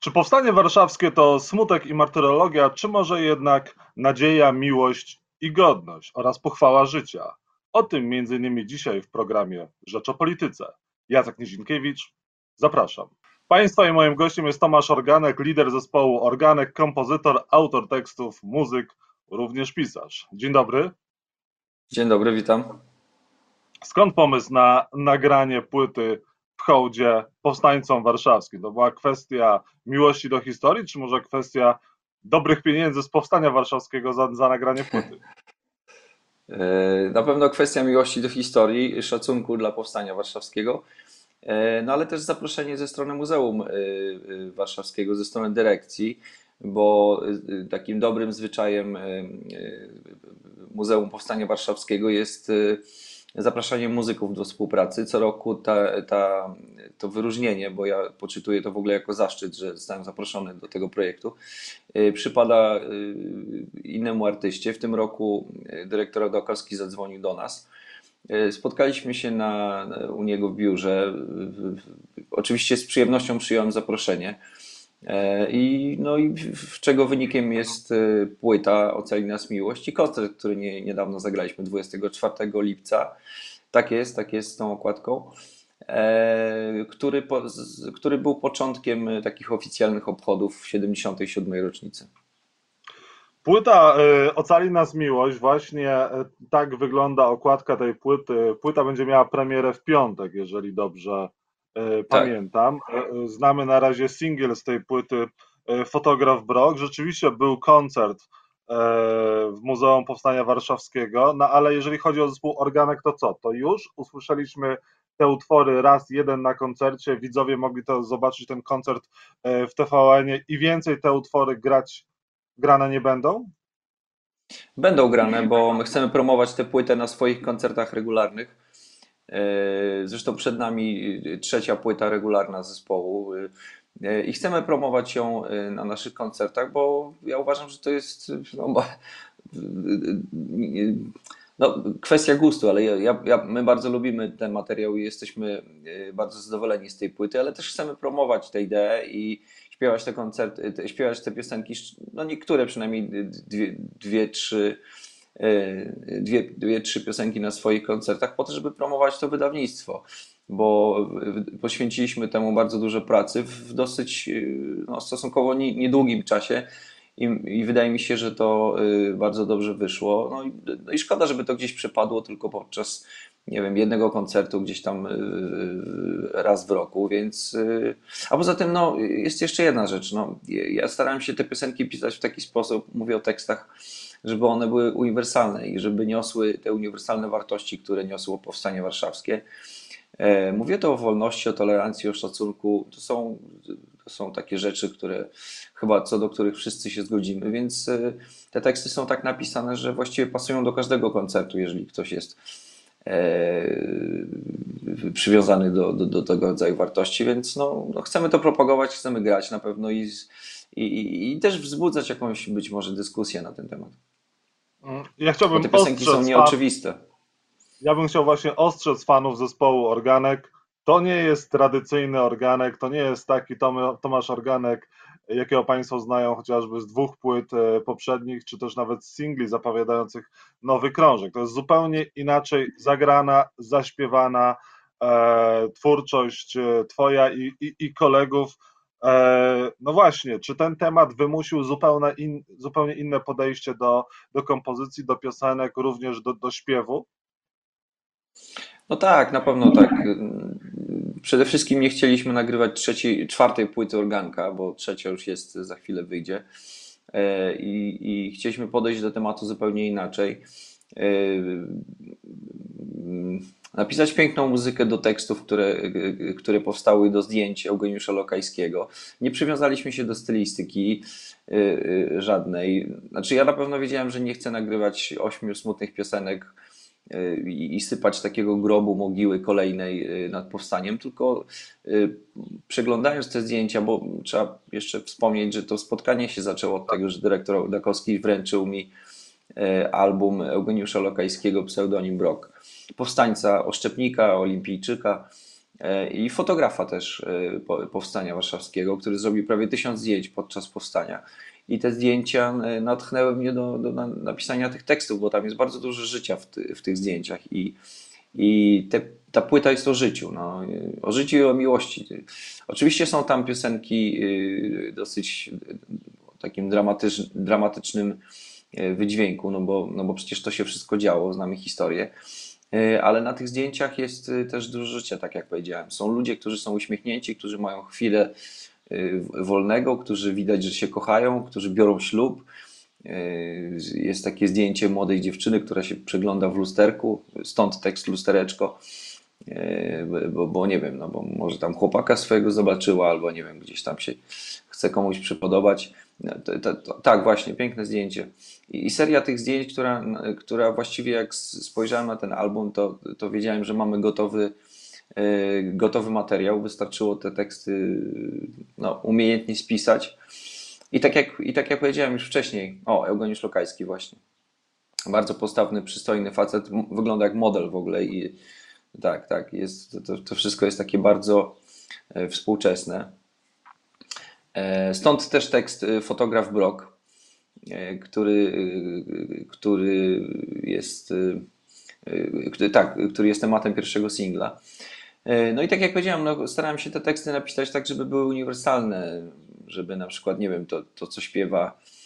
Czy powstanie warszawskie to smutek i martyrologia, czy może jednak nadzieja, miłość i godność oraz pochwała życia? O tym między innymi dzisiaj w programie Rzecz o Polityce. Jacek Nizinkiewicz, zapraszam. Państwa i moim gościem jest Tomasz Organek, lider zespołu Organek, kompozytor, autor tekstów, muzyk, również pisarz. Dzień dobry. Dzień dobry, witam. Skąd pomysł na nagranie płyty w hołdzie powstańcom warszawskim? To była kwestia miłości do historii, czy może kwestia dobrych pieniędzy z powstania warszawskiego za, za nagranie płyty? E, na pewno kwestia miłości do historii, szacunku dla powstania warszawskiego, e, no ale też zaproszenie ze strony Muzeum e, Warszawskiego, ze strony dyrekcji, bo takim dobrym zwyczajem Muzeum Powstania Warszawskiego jest zapraszanie muzyków do współpracy. Co roku ta, ta, to wyróżnienie, bo ja poczytuję to w ogóle jako zaszczyt, że zostałem zaproszony do tego projektu, y, przypada y, innemu artyście. W tym roku y, dyrektor Odokowski zadzwonił do nas. Spotkaliśmy się na, u niego w biurze. Oczywiście z przyjemnością przyjąłem zaproszenie. E, I, no i czego wynikiem jest e, płyta Ocali nas miłość i koncert, który nie, niedawno zagraliśmy 24 lipca. Tak jest, tak jest z tą okładką. E, który, który był początkiem takich oficjalnych obchodów 77. rocznicy. Płyta Ocali nas miłość, właśnie tak wygląda okładka tej płyty. Płyta będzie miała premierę w piątek, jeżeli dobrze E, tak. pamiętam. E, znamy na razie singiel z tej płyty Fotograf Brok. Rzeczywiście był koncert w Muzeum Powstania Warszawskiego, no ale jeżeli chodzi o zespół Organek, to co? To już usłyszeliśmy te utwory raz, jeden na koncercie, widzowie mogli to zobaczyć, ten koncert w TVN-ie i więcej te utwory grać, grane nie będą? Będą grane, bo my chcemy promować tę płytę na swoich koncertach regularnych zresztą przed nami trzecia płyta regularna zespołu e, i chcemy promować ją e, na naszych koncertach, bo ja uważam, że to jest no, no, kwestia gustu, ale ja, ja, my bardzo lubimy ten materiał i jesteśmy bardzo zadowoleni z tej płyty, ale też chcemy promować tę ideę i śpiewać te koncerty, śpiewać te piosenki, no niektóre przynajmniej dwie, dwie trzy E, dwie, dwie, trzy piosenki na swoich koncertach po to, żeby promować to wydawnictwo, bo poświęciliśmy temu bardzo dużo pracy w dosyć e, no, stosunkowo niedługim czasie. I, I, wydaje mi się, że to e, bardzo dobrze wyszło. No i, no i szkoda, żeby to gdzieś przepadło tylko podczas, nie wiem, jednego koncertu gdzieś tam raz w roku, więc. A poza tym, no, jest jeszcze jedna rzecz. No, ja starałem się te piosenki pisać w taki sposób, mówię o tekstach żeby one były uniwersalne i żeby niosły te uniwersalne wartości, które niosło powstanie warszawskie. E, mówię to o wolności, o tolerancji, o szacunku. To są, to są takie rzeczy, które chyba co do których wszyscy się zgodzimy, więc e, te teksty są tak napisane, że właściwie pasują do każdego koncertu, jeżeli ktoś jest e, przywiązany do, do, do, tego rodzaju wartości, więc no, no, chcemy to propagować, chcemy grać na pewno i, i, i też wzbudzać jakąś być może dyskusję na ten temat. Ja chciałbym Bo te piosenki są nieoczywiste. Ja bym chciał właśnie ostrzec fanów zespołu Organek. To nie jest tradycyjny organek, to nie jest taki Tomasz Organek, jakiego Państwo znają chociażby z dwóch płyt e, poprzednich, czy też nawet z singli zapowiadających nowy krążek. To jest zupełnie inaczej zagrana, zaśpiewana e, twórczość e, Twoja i, i, i kolegów no właśnie, czy ten temat wymusił zupełnie, in, zupełnie inne podejście do, do kompozycji, do piosenek, również do, do śpiewu? No tak, na pewno tak. Przede wszystkim nie chcieliśmy nagrywać trzeciej, czwartej płyty organka, bo trzecia już jest, za chwilę wyjdzie. E, I, I chcieliśmy podejść do tematu zupełnie inaczej. E, napisać piękną muzykę do tekstów, które, które powstały do zdjęć Eugeniusza Lokajskiego. Nie przywiązaliśmy się do stylistyki y, y, żadnej. Znaczy ja na pewno wiedziałem, że nie chcę nagrywać ośmiu smutnych piosenek y, i sypać takiego grobu, mogiły kolejnej nad powstaniem, tylko przeglądając te zdjęcia, bo trzeba jeszcze wspomnieć, że to spotkanie się zaczęło od tego, że dyrektor Dakowski wręczył mi album Eugeniusza Lokajskiego, pseudonim Brok powstańca, oszczepnika, olimpijczyka. i fotografa też powstania warszawskiego, który zrobił prawie tysiąc zdjęć podczas powstania. I te zdjęcia natchnęły mnie do, do napisania tych tekstów, bo tam jest bardzo dużo życia w, ty, w tych zdjęciach. I, i te, ta płyta jest o życiu, no, o życiu i o miłości. Oczywiście są tam piosenki dosyć takim dramatycz, dramatycznym wydźwięku, no bo, no bo przecież to się wszystko działo, znamy historię. Y, ale na tych zdjęciach jest też dużo życia, tak jak powiedziałem. Są ludzie, którzy są uśmiechnięci, którzy mają chwilę wolnego, którzy widać, że się kochają, którzy biorą ślub, Yy, jest takie zdjęcie młodej dziewczyny, która się przegląda w lusterku, stąd tekst lustereczko, yy, bo, bo, nie wiem, no bo może tam chłopaka swojego zobaczyła, albo nie wiem, gdzieś tam się chce komuś przypodobać. No, to, to, to, tak, właśnie, piękne zdjęcie. I, I, seria tych zdjęć, która, która właściwie jak spojrzałem na ten album, to, to wiedziałem, że mamy gotowy, yy, gotowy materiał. Wystarczyło te teksty no, umiejętnie spisać i tak, jak, I tak jak powiedziałem już wcześniej, o, Eugeniusz Lokajski właśnie. Bardzo postawny, przystojny facet, wygląda jak model w ogóle i tak, tak, jest, to, to wszystko jest takie bardzo e, współczesne. E, stąd też tekst e, fotograf Brock, który, który jest tak, który jest tematem pierwszego singla. No i tak jak powiedziałem, no, starałem się te teksty napisać tak, żeby były uniwersalne, żeby na przykład, nie wiem, to, to co śpiewa, e,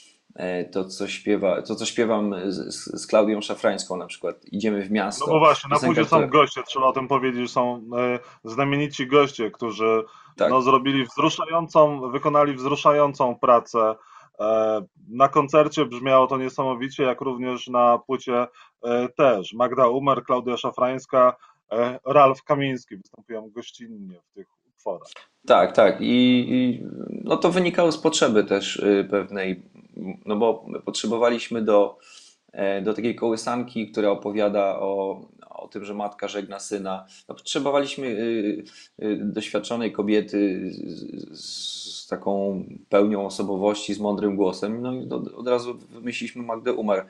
to co śpiewa, to co śpiewam z, z Klaudią Szafrańską na przykład, idziemy w miasto. No bo właśnie, na płycie są goście, trzeba o tym powiedzieć, są e, znamienici goście, którzy tak. no, zrobili wzruszającą, wykonali wzruszającą pracę. E, na koncercie brzmiało to niesamowicie, jak również na płycie też. Magda Umer, Klaudia Szafrańska, Ralf Kamiński występują gościnnie w tych utworach. Tak, tak. I, I, no to wynikało z potrzeby też y, pewnej, no bo potrzebowaliśmy do, e, do takiej kołysanki, która opowiada o, o tym, że matka żegna syna. No, potrzebowaliśmy y, y, doświadczonej kobiety z, z, taką pełnią osobowości, z mądrym głosem. No i od, od razu wymyśliliśmy Magdę Umar.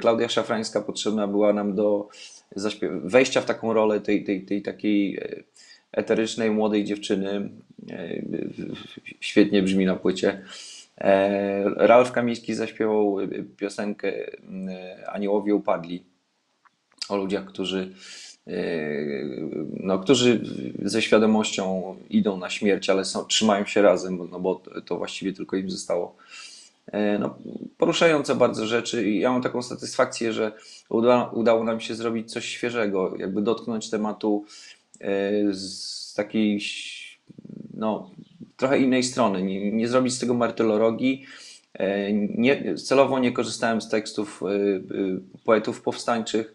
Klaudia Szafrańska potrzebna była nam do wejścia w taką rolę tej, tej, tej takiej e, eterycznej młodej dziewczyny. E, świetnie brzmi na płycie. E, Ralf Kamiński zaśpiewał piosenkę e, Aniołowie upadli o ludziach, którzy, no, którzy ze świadomością idą na śmierć, ale są, trzymają się razem, no bo to właściwie tylko im zostało. No, poruszające bardzo rzeczy i ja mam taką satysfakcję, że uda, udało nam się zrobić coś świeżego, jakby dotknąć tematu z takiej no, trochę innej strony, nie, nie zrobić z tego martyrologii. E, nie, celowo nie korzystałem z tekstów e, e, poetów powstańczych,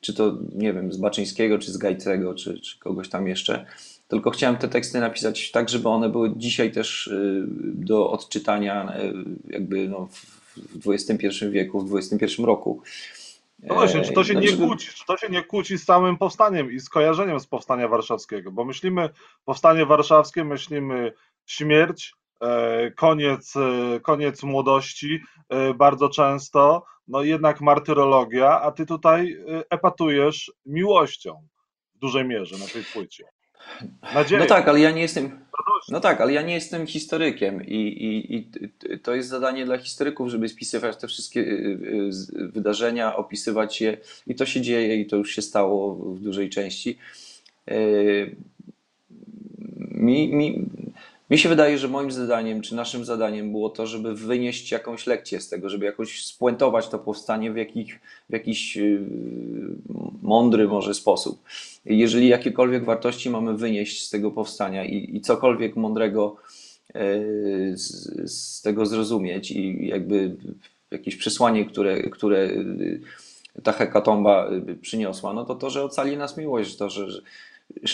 czy to, nie wiem, z Baczyńskiego, czy z Gajcego, czy, czy kogoś tam jeszcze, tylko chciałem te teksty napisać tak, żeby one były dzisiaj też do odczytania jakby no, w XXI wieku, w XXI roku. No właśnie, czy to się nie kłóci, czy to się nie kłóci z samym powstaniem i z kojarzeniem z powstania warszawskiego, bo myślimy powstanie warszawskie, myślimy śmierć, e, koniec, e, koniec młodości e, bardzo często, no jednak martyrologia, a ty tutaj epatujesz miłością w dużej mierze na tej płycie. Nadzieję. No tak, ale ja nie jestem. No tak, ale ja nie jestem historykiem i, i, i to jest zadanie dla historyków, żeby spisywać te wszystkie y, y, wydarzenia, opisywać je i to się dzieje i to już się stało w dużej części. Y, mi, mi, mi się wydaje, że moim zadaniem, czy naszym zadaniem było to, żeby wynieść jakąś lekcję z tego, żeby jakoś spuentować to powstanie w, jakich, w jakiś yy, mądry może sposób. Jeżeli jakiekolwiek wartości mamy wynieść z tego powstania i, i cokolwiek mądrego yy, z, z, tego zrozumieć i jakby jakieś przesłanie, które, które yy, ta hekatomba przyniosła, no to to, że ocali nas miłość, to, że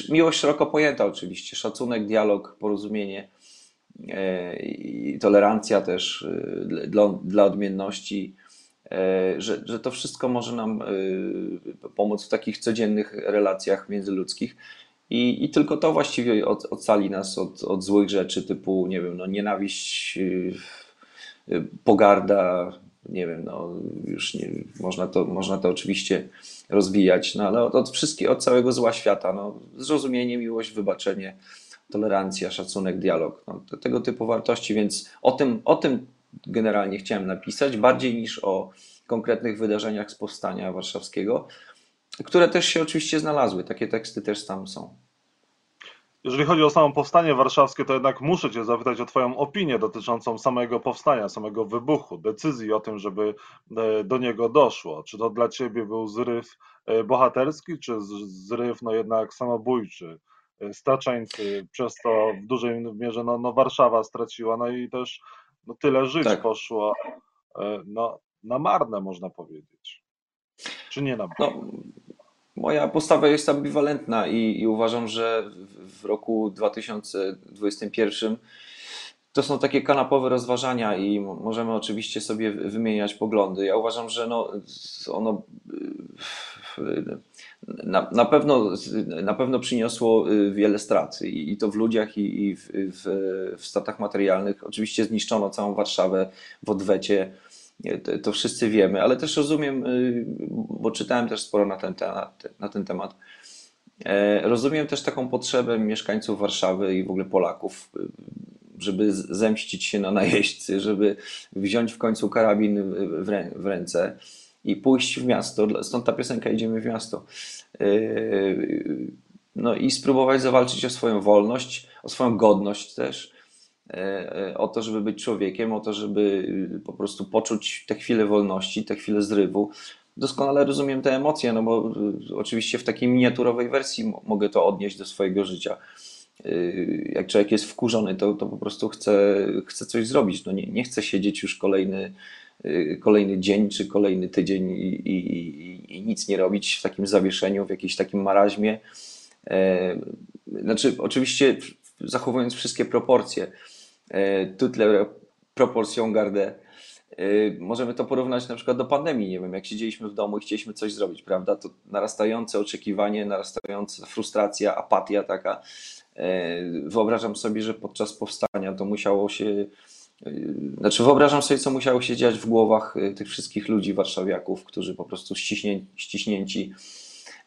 Miłość szeroko pojęta oczywiście, szacunek, dialog, porozumienie e, i tolerancja też e, dla, dla odmienności, e, że, że to wszystko może nam pomóc w takich codziennych relacjach międzyludzkich. I, I tylko to właściwie od, ocali nas od, od złych rzeczy typu, nie wiem, no, nienawiść, pogarda, nie wiem, no już nie, można, to, można to oczywiście rozwijać, no ale od, od od całego zła świata, no, zrozumienie, miłość, wybaczenie, tolerancja, szacunek, dialog, no, tego typu wartości, więc o tym, o tym generalnie chciałem napisać, bardziej niż o konkretnych wydarzeniach z powstania warszawskiego, które też się oczywiście znalazły, takie teksty też tam są. Jeżeli chodzi o samo powstanie warszawskie, to jednak muszę Cię zapytać o Twoją opinię dotyczącą samego powstania, samego wybuchu, decyzji o tym, żeby e, do niego doszło. Czy to dla Ciebie był zryw e, bohaterski, czy zryw no jednak samobójczy? E, Straczeńcy, przez to w dużej mierze no, no Warszawa straciła, no i też no, tyle żyć tak. poszło no, na marne, można powiedzieć. Czy nie na marne? No, moja postawa jest ambiwalentna i, i uważam, że w, roku 2021 to są takie kanapowe rozważania i możemy oczywiście sobie wymieniać poglądy. Ja uważam, że no, ono na, na, pewno, na pewno przyniosło wiele strat i, i to w ludziach i, i w, w, w statach materialnych. Oczywiście zniszczono całą Warszawę w odwecie to wszyscy wiemy, ale też rozumiem, y, bo czytałem też sporo na ten, temat, na ten temat. E, rozumiem też taką potrzebę mieszkańców Warszawy i w ogóle Polaków, y, żeby zemścić się na najeźdźcy, żeby wziąć w końcu karabin w ręce i pójść w miasto. Stąd ta piosenka Idziemy w miasto. E, no i spróbować zawalczyć o swoją wolność, o swoją godność też o to, żeby być człowiekiem, o to, żeby y, po prostu poczuć te chwile wolności, te chwile zrywu. Doskonale rozumiem te emocje, no bo y, oczywiście w takiej miniaturowej wersji mogę to odnieść do swojego życia. Y, jak człowiek jest wkurzony, to, to po prostu chce, chce coś zrobić. No nie, nie chce siedzieć już kolejny, kolejny dzień czy kolejny tydzień i, i, i nic nie robić w takim zawieszeniu, w jakimś takim maraźmie. E, znaczy, oczywiście zachowując wszystkie proporcje E, toute la proportion gardę. Możemy to porównać na przykład do pandemii. Nie wiem, jak siedzieliśmy w domu i chcieliśmy coś zrobić, prawda? To narastające oczekiwanie, narastająca frustracja, apatia taka. E, wyobrażam sobie, że podczas powstania to musiało się. E, znaczy, wyobrażam sobie, co musiało się dziać w głowach tych wszystkich ludzi, warszawiaków, którzy po prostu ściśnięci, ściśnięci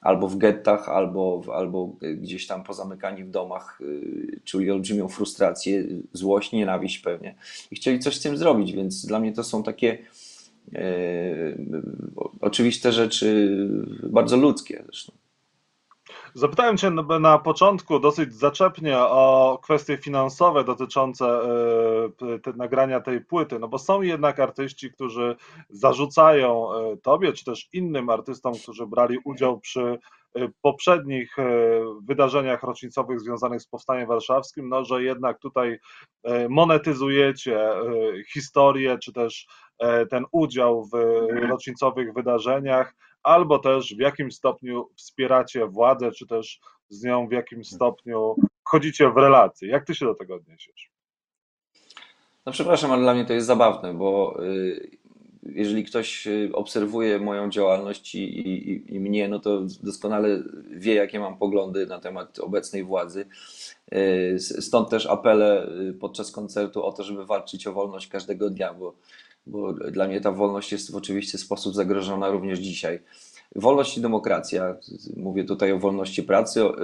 albo w gettach, albo, albo gdzieś tam pozamykani w domach, y, czuli olbrzymią frustrację, złość, nienawiść pewnie i chcieli coś z tym zrobić, więc dla mnie to są takie e, oczywiste rzeczy, bardzo ludzkie zresztą. Zapytałem Cię na początku dosyć zaczepnie o kwestie finansowe dotyczące e, te, nagrania tej płyty, no bo są jednak artyści, którzy zarzucają e, Tobie, czy też innym artystom, którzy brali udział przy e, poprzednich wydarzeniach rocznicowych związanych z Powstaniem Warszawskim, no, że jednak tutaj monetyzujecie historię, czy też ten udział w rocznicowych wydarzeniach, albo też w jakim stopniu wspieracie władzę, czy też z nią w jakim stopniu wchodzicie w relacje. Jak ty się do tego odniesiesz? No przepraszam, ale dla mnie to jest zabawne, bo y, jeżeli ktoś y, obserwuje moją działalność i, i, i, mnie, no to doskonale wie, jakie mam poglądy na temat obecnej władzy. Y, stąd też apele podczas koncertu o to, żeby walczyć o wolność każdego dnia, bo bo dla mnie ta wolność jest w oczywisty sposób zagrożona również dzisiaj. Wolność i demokracja, mówię tutaj o wolności pracy, o,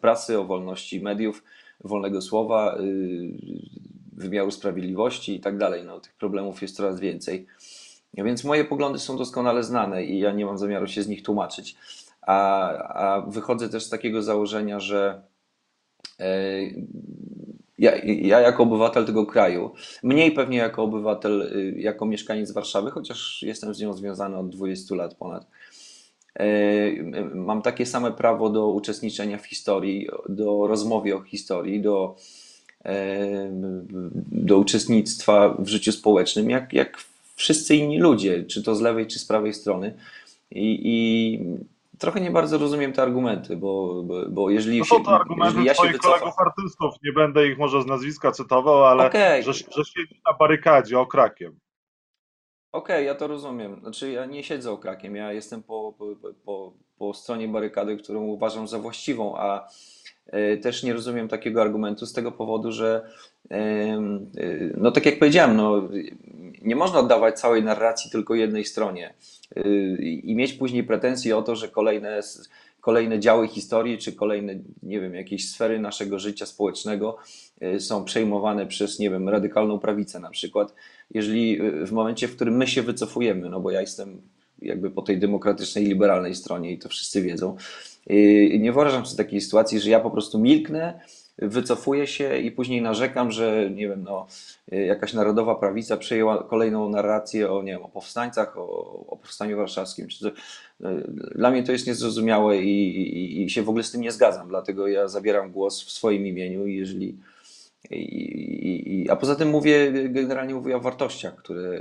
pracy, o wolności mediów, wolnego słowa, y, wymiaru sprawiedliwości i tak dalej. No, tych problemów jest coraz więcej. Więc moje poglądy są doskonale znane i ja nie mam zamiaru się z nich tłumaczyć. A, a wychodzę też z takiego założenia, że e, ja, ja jako obywatel tego kraju, mniej pewnie jako obywatel, y, jako mieszkaniec Warszawy, chociaż jestem z nią związany od 20 lat ponad, e, mam takie same prawo do uczestniczenia w historii, do rozmowy o historii, do, do uczestnictwa w życiu społecznym, jak, jak wszyscy inni ludzie, czy to z lewej, czy z prawej strony. I, i trochę nie bardzo rozumiem te argumenty, bo, bo, bo jeżeli. No są to argumenty ja twoich wycofa... kolegów artystów, nie będę ich może z nazwiska cytował, ale okay. że, że siedzi na barykadzie okrakiem. Okej, okay, ja to rozumiem. Znaczy, ja nie siedzę okrakiem, ja jestem po, po, po, po stronie barykady, którą uważam za właściwą, a y, też nie rozumiem takiego argumentu z tego powodu, że y, no tak jak powiedziałem, no, nie można oddawać całej narracji tylko jednej stronie i mieć później pretensje o to, że kolejne kolejne działy historii, czy kolejne, nie wiem, jakieś sfery naszego życia społecznego y, są przejmowane przez, nie wiem, radykalną prawicę na przykład. Jeżeli y, w momencie, w którym my się wycofujemy, no bo ja jestem jakby po tej demokratycznej, liberalnej stronie i to wszyscy wiedzą, y, nie wyobrażam sobie takiej sytuacji, że ja po prostu milknę, wycofuję się i później narzekam, że nie wiem, no, jakaś narodowa prawica przejęła kolejną narrację o, nie wiem, o powstańcach, o, o powstaniu warszawskim. Dla mnie to jest niezrozumiałe i, i, i, się w ogóle z tym nie zgadzam, dlatego ja zabieram głos w swoim imieniu jeżeli i, a poza tym mówię, generalnie mówię o wartościach, które,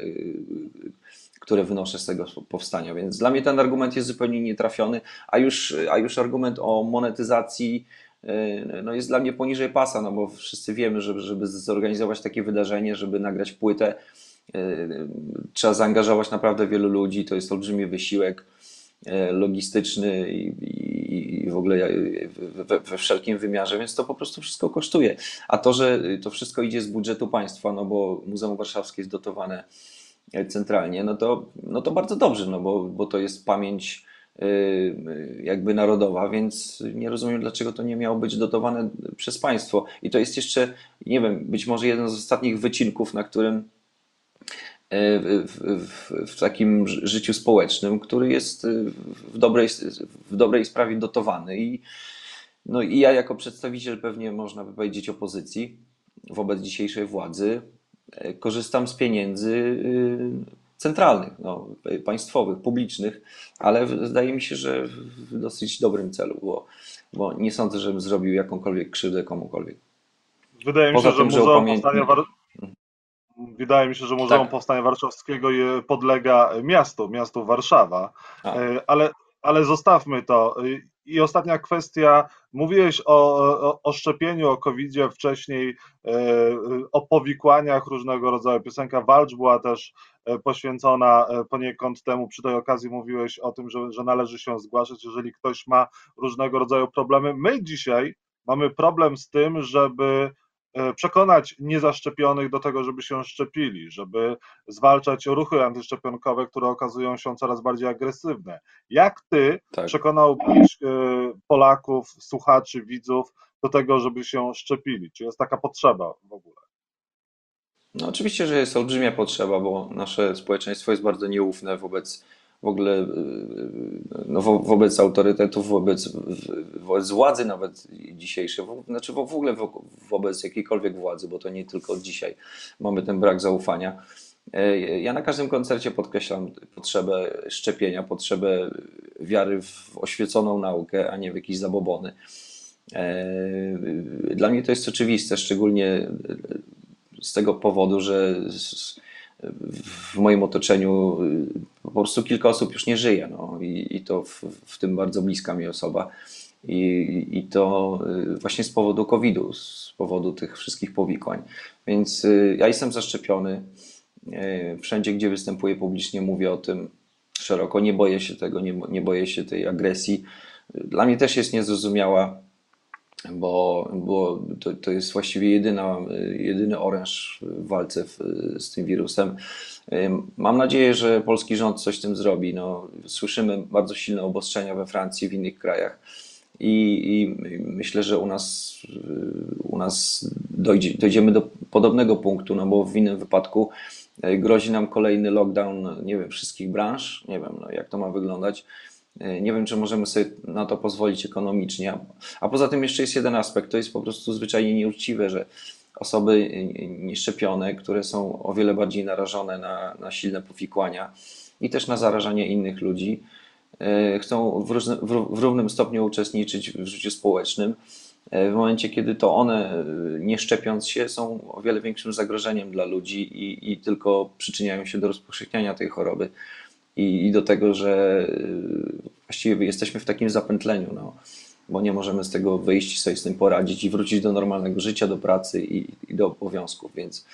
które wynoszę z tego powstania, więc dla mnie ten argument jest zupełnie nietrafiony, a już, a już argument o monetyzacji no jest dla mnie poniżej pasa, no bo wszyscy wiemy, że żeby zorganizować takie wydarzenie, żeby nagrać płytę, e, trzeba zaangażować naprawdę wielu ludzi, to jest olbrzymi wysiłek e, logistyczny i, i, i w ogóle we, we, wszelkim wymiarze, więc to po prostu wszystko kosztuje. A to, że to wszystko idzie z budżetu państwa, no bo Muzeum Warszawskie jest dotowane centralnie, no to, no to bardzo dobrze, no bo, bo to jest pamięć jakby narodowa, więc nie rozumiem, dlaczego to nie miało być dotowane przez państwo. I to jest jeszcze, nie wiem, być może jeden z ostatnich wycinków, na którym y, w, w, w, takim życiu społecznym, który jest w dobrej, w dobrej sprawie dotowany. I, no i ja jako przedstawiciel pewnie można by powiedzieć opozycji wobec dzisiejszej władzy y, korzystam z pieniędzy centralnych, no, państwowych, publicznych, ale wydaje mi się, że w dosyć dobrym celu, bo, bo nie sądzę, żebym zrobił jakąkolwiek krzywdę komukolwiek. Wydaje mi się, że Muzeum Powstania War... Wydaje mi się, że Muzeum tak. Powstania Warszawskiego podlega miastu, miastu Warszawa, A. E, ale, ale zostawmy to. I ostatnia kwestia. Mówiłeś o, o, o szczepieniu, o COVID-zie wcześniej, e, o powikłaniach różnego rodzaju. Piosenka Walcz była też e, poświęcona e, poniekąd temu. Przy tej okazji mówiłeś o tym, że, że należy się zgłaszać, jeżeli ktoś ma różnego rodzaju problemy. My dzisiaj mamy problem z tym, żeby przekonać niezaszczepionych do tego, żeby się szczepili, żeby zwalczać ruchy antyszczepionkowe, które okazują się coraz bardziej agresywne. Jak ty tak. przekonałbyś e, Polaków, słuchaczy, widzów do tego, żeby się szczepili? Czy jest taka potrzeba w ogóle? No oczywiście, że jest olbrzymia potrzeba, bo nasze społeczeństwo jest bardzo nieufne wobec w ogóle y, y, no, wobec autorytetów, wobec, wobec władzy nawet dzisiejszej, znaczy w ogóle wobec jakiejkolwiek władzy, bo to nie tylko dzisiaj mamy ten brak zaufania. E, ja na każdym koncercie podkreślam potrzebę szczepienia, potrzebę wiary w oświeconą naukę, a nie w jakieś zabobony. E, dla mnie to jest oczywiste, szczególnie z tego powodu, że w moim otoczeniu y, po prostu kilka osób już nie żyje. No, i, i to w, w tym bardzo bliska mi osoba. I, I to y, właśnie z powodu COVID-u, z powodu tych wszystkich powikłań. Więc y, ja jestem zaszczepiony. Wszędzie, gdzie występuję publicznie, mówię o tym szeroko. Nie boję się tego, nie, nie boję się tej agresji. Dla mnie też jest niezrozumiała bo, bo to, to jest właściwie jedyna, jedyny oręż w walce w, z tym wirusem. Mam nadzieję, że polski rząd coś z tym zrobi. No, słyszymy bardzo silne obostrzenia we Francji, w innych krajach. I, i myślę, że u nas, u nas dojdzie, dojdziemy do podobnego punktu, no bo w innym wypadku e, grozi nam kolejny lockdown, nie wiem, wszystkich branż, nie wiem, no, jak to ma wyglądać nie wiem, czy możemy sobie na to pozwolić ekonomicznie. A poza tym jeszcze jest jeden aspekt, to jest po prostu zwyczajnie nieuczciwe, że osoby nieszczepione, które są o wiele bardziej narażone na, na silne powikłania i też na zarażanie innych ludzi, e, chcą w, różny, w równym stopniu uczestniczyć w życiu społecznym. E, w momencie, kiedy to one, nie szczepiąc się, są o wiele większym zagrożeniem dla ludzi i, i tylko przyczyniają się do rozpowszechniania tej choroby i, i do tego, że y, właściwie jesteśmy w takim zapętleniu, no, bo nie możemy z tego wyjść, sobie z tym poradzić i wrócić do normalnego życia, do pracy i, i do obowiązków, więc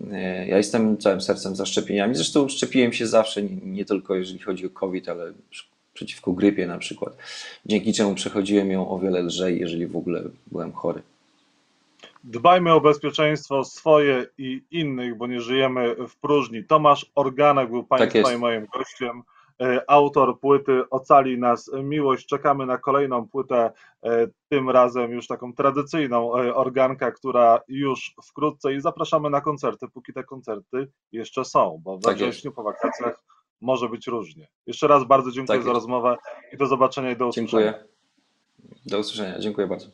y, ja jestem całym sercem za szczepieniami. Zresztą szczepiłem się zawsze, nie, nie tylko jeżeli chodzi o COVID, ale przeciwko grypie na przykład, dzięki czemu przechodziłem ją o wiele lżej, jeżeli w ogóle byłem chory. Dbajmy o bezpieczeństwo swoje i innych, bo nie żyjemy w próżni. Tomasz Organek był Państwa jest. i moim gościem. E, Autor płyty Ocali nas miłość. Czekamy na kolejną płytę, e, tym razem już taką tradycyjną e, organka, która już wkrótce i zapraszamy na koncerty, póki te koncerty jeszcze są, bo we Tak jest. wrześniu po wakacjach może być różnie. Jeszcze raz bardzo dziękuję Tak za jest. rozmowę i do zobaczenia i do usłyszenia. Dziękuję. Do usłyszenia. Dziękuję bardzo.